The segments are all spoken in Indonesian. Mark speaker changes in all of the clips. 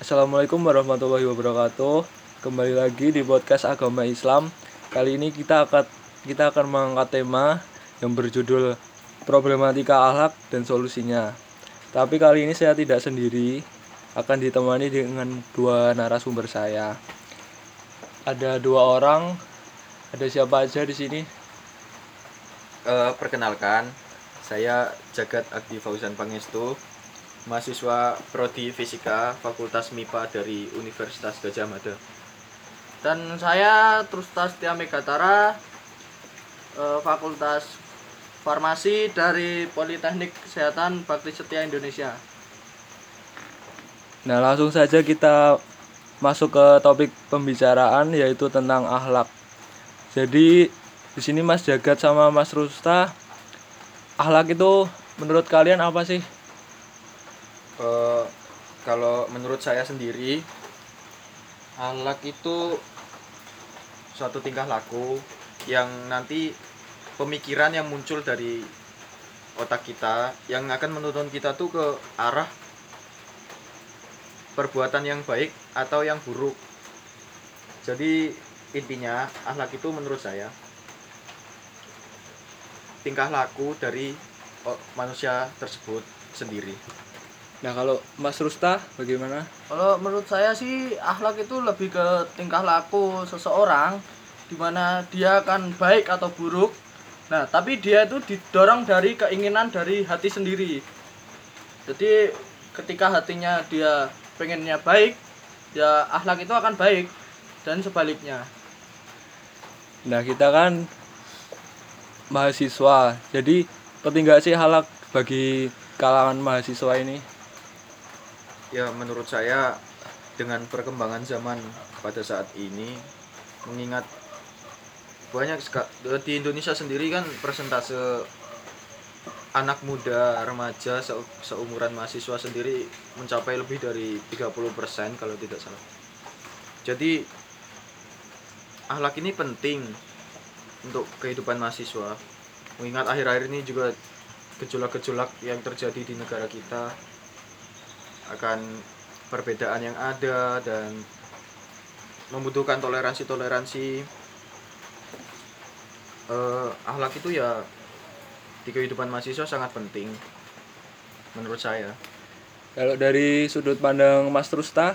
Speaker 1: Assalamualaikum warahmatullahi wabarakatuh. Kembali lagi di podcast Agama Islam. Kali ini kita akan kita akan mengangkat tema yang berjudul problematika akhlak dan solusinya. Tapi kali ini saya tidak sendiri, akan ditemani dengan dua narasumber saya. Ada dua orang. Ada siapa aja di sini?
Speaker 2: Eh, perkenalkan, saya Jagat Agdi Fauzan Pangestu, mahasiswa Prodi Fisika Fakultas MIPA dari Universitas Gajah Mada.
Speaker 3: Dan saya Trustas Tia Megatara eh, Fakultas Farmasi dari Politeknik Kesehatan Bakti Setia Indonesia.
Speaker 1: Nah, langsung saja kita masuk ke topik pembicaraan yaitu tentang akhlak. Jadi di sini Mas Jagat sama Mas Rusta akhlak itu menurut kalian apa sih?
Speaker 2: Eh, kalau menurut saya sendiri, akhlak itu suatu tingkah laku yang nanti pemikiran yang muncul dari otak kita yang akan menuntun kita tuh ke arah perbuatan yang baik atau yang buruk. Jadi intinya akhlak itu menurut saya tingkah laku dari oh, manusia tersebut sendiri.
Speaker 1: Nah, kalau Mas Rusta bagaimana?
Speaker 3: Kalau menurut saya sih akhlak itu lebih ke tingkah laku seseorang di mana dia akan baik atau buruk. Nah, tapi dia itu didorong dari keinginan dari hati sendiri. Jadi ketika hatinya dia pengennya baik, ya akhlak itu akan baik dan sebaliknya.
Speaker 1: Nah, kita kan mahasiswa. Jadi penting gak sih akhlak bagi kalangan mahasiswa ini?
Speaker 2: Ya menurut saya dengan perkembangan zaman pada saat ini mengingat banyak seka- di Indonesia sendiri kan persentase anak muda remaja se- seumuran mahasiswa sendiri mencapai lebih dari 30% kalau tidak salah. Jadi akhlak ini penting untuk kehidupan mahasiswa. Mengingat akhir-akhir ini juga gejolak-gejolak yang terjadi di negara kita akan perbedaan yang ada dan membutuhkan toleransi-toleransi eh, akhlak itu ya di kehidupan mahasiswa sangat penting menurut saya
Speaker 1: Kalau dari sudut pandang Mas Rusta,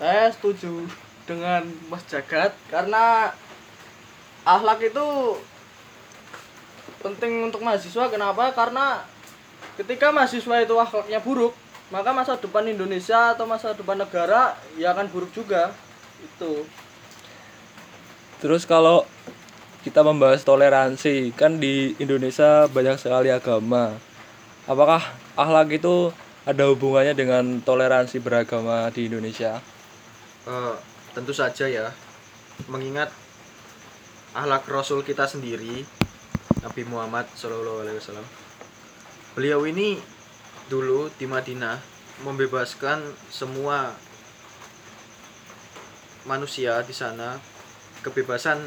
Speaker 3: Saya setuju dengan Mas Jagat karena akhlak itu penting untuk mahasiswa. Kenapa? Karena ketika mahasiswa itu akhlaknya buruk, maka masa depan Indonesia atau masa depan negara ya akan buruk juga. Itu.
Speaker 1: terus kalau kita membahas toleransi, kan di Indonesia banyak sekali agama. Apakah akhlak itu ada hubungannya dengan toleransi beragama di Indonesia?
Speaker 2: Eh, tentu saja ya mengingat akhlak Rasul kita sendiri Nabi Muhammad Shallallahu Alaihi Wasallam beliau ini dulu di Madinah membebaskan semua manusia di sana kebebasan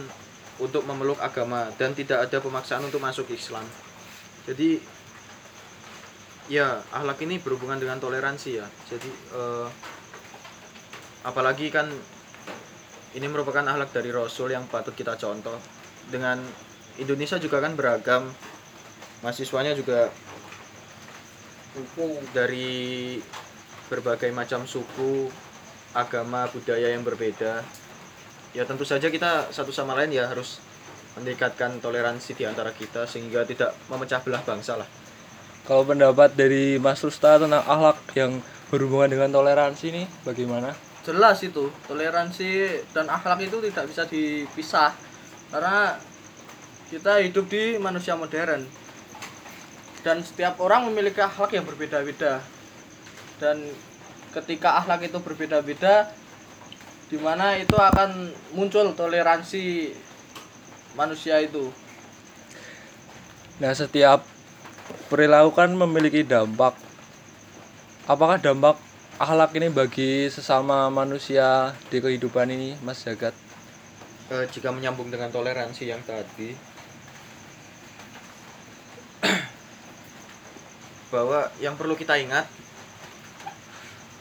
Speaker 2: untuk memeluk agama dan tidak ada pemaksaan untuk masuk Islam. Jadi ya akhlak ini berhubungan dengan toleransi ya. Jadi eh, apalagi kan ini merupakan akhlak dari Rasul yang patut kita contoh. Dengan Indonesia juga kan beragam mahasiswanya juga dari berbagai macam suku agama budaya yang berbeda ya tentu saja kita satu sama lain ya harus meningkatkan toleransi di antara kita sehingga tidak memecah belah bangsa lah
Speaker 1: Kalau pendapat dari Mas Rusta tentang akhlak yang berhubungan dengan toleransi ini bagaimana?
Speaker 3: Jelas itu, toleransi dan akhlak itu tidak bisa dipisah. Karena kita hidup di manusia modern. Dan setiap orang memiliki akhlak yang berbeda-beda. Dan ketika akhlak itu berbeda-beda, di mana itu akan muncul toleransi manusia itu.
Speaker 1: Nah, setiap perilaku kan memiliki dampak. Apakah dampak akhlak ini bagi sesama manusia di kehidupan ini, Mas Jagat?
Speaker 2: Eh, jika menyambung dengan toleransi yang tadi bahwa yang perlu kita ingat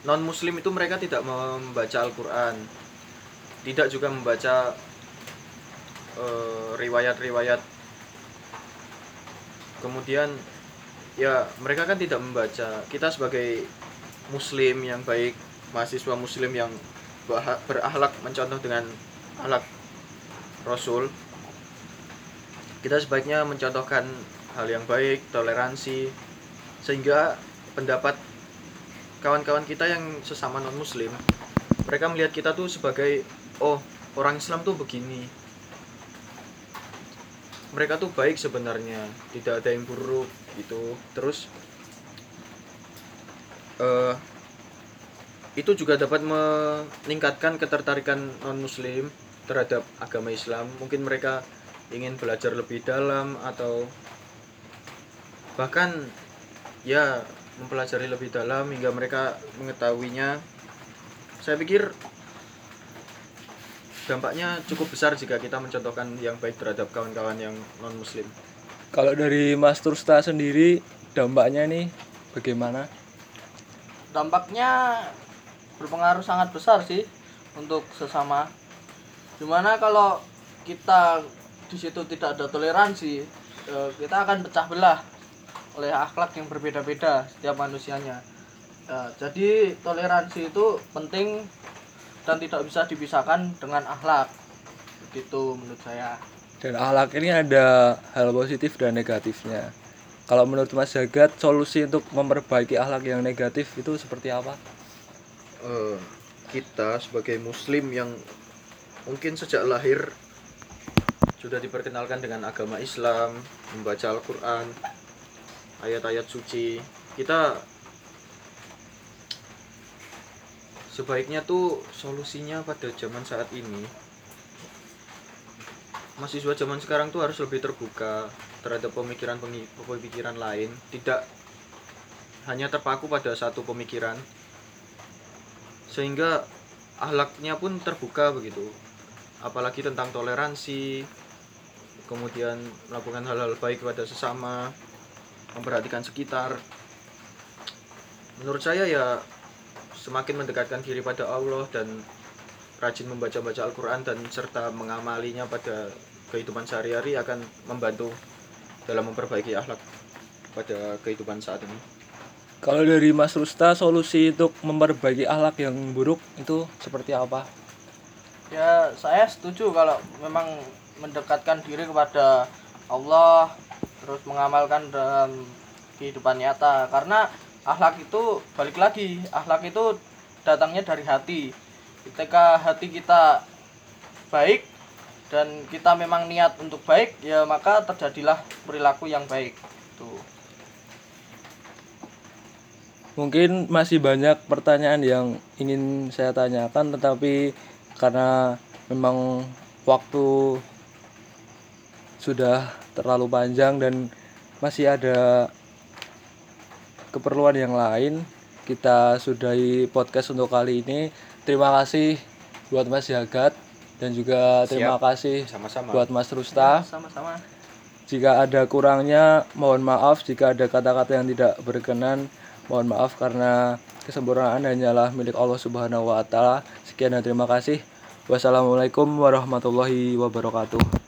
Speaker 2: non muslim itu mereka tidak membaca Al-Qur'an. Tidak juga membaca eh, riwayat-riwayat kemudian ya mereka kan tidak membaca kita sebagai muslim yang baik mahasiswa muslim yang berakhlak mencontoh dengan akhlak rasul kita sebaiknya mencontohkan hal yang baik toleransi sehingga pendapat kawan-kawan kita yang sesama non muslim mereka melihat kita tuh sebagai oh orang Islam tuh begini. Mereka tuh baik sebenarnya tidak ada yang buruk gitu. Terus eh itu juga dapat meningkatkan ketertarikan non muslim terhadap agama Islam. Mungkin mereka ingin belajar lebih dalam atau bahkan ya mempelajari lebih dalam hingga mereka mengetahuinya. Saya pikir dampaknya cukup besar jika kita mencontohkan yang baik terhadap kawan-kawan yang non muslim
Speaker 1: Kalau dari Mas Trusta sendiri dampaknya nih bagaimana?
Speaker 3: dampaknya berpengaruh sangat besar sih untuk sesama. Di mana kalau kita di situ tidak ada toleransi eh, kita akan pecah belah oleh akhlak yang berbeda-beda setiap manusianya Eh, jadi toleransi itu penting dan tidak bisa dipisahkan dengan akhlak begitu menurut saya
Speaker 1: Dan akhlak ini ada hal positif dan negatifnya. Kalau menurut Mas Jagat, solusi untuk memperbaiki akhlak yang negatif itu seperti apa?
Speaker 2: Eh, kita sebagai muslim yang mungkin sejak lahir sudah diperkenalkan dengan agama Islam, membaca Al-Qur'an, ayat-ayat suci. Kita sebaiknya tuh solusinya pada zaman saat ini. Mahasiswa zaman sekarang tuh harus lebih terbuka terhadap pemikiran pemikiran lain, tidak hanya terpaku pada satu pemikiran. Sehingga ahlaknya pun terbuka begitu. Apalagi tentang toleransi kemudian melakukan hal-hal baik kepada sesama memperhatikan sekitar menurut saya ya semakin mendekatkan diri pada Allah dan rajin membaca-baca Al-Quran dan serta mengamalinya pada kehidupan sehari-hari akan membantu dalam memperbaiki akhlak pada kehidupan saat ini
Speaker 1: Kalau dari Mas Rusta, solusi untuk memperbaiki akhlak yang buruk itu seperti apa?
Speaker 3: ya saya setuju kalau memang mendekatkan diri kepada Allah terus mengamalkan dalam kehidupan nyata. Karena akhlak itu balik lagi akhlak itu datangnya dari hati. Ketika hati kita baik dan kita memang niat untuk baik ya maka terjadilah perilaku yang baik. Tuh.
Speaker 1: Mungkin masih banyak pertanyaan yang ingin saya tanyakan, tetapi karena memang waktu sudah terlalu panjang dan masih ada keperluan yang lain, kita sudahi podcast untuk kali ini. Terima kasih buat Mas Jagat dan juga terima
Speaker 2: Siap.
Speaker 1: kasih
Speaker 2: sama-sama
Speaker 1: buat Mas Rusta.
Speaker 3: sama-sama
Speaker 1: Jika ada kurangnya, mohon maaf. Jika ada kata-kata yang tidak berkenan, mohon maaf karena kesempurnaan hanyalah milik Allah Subhanahu wa taala. Sekian dan terima kasih. Wassalamualaikum warahmatullahi wabarakatuh.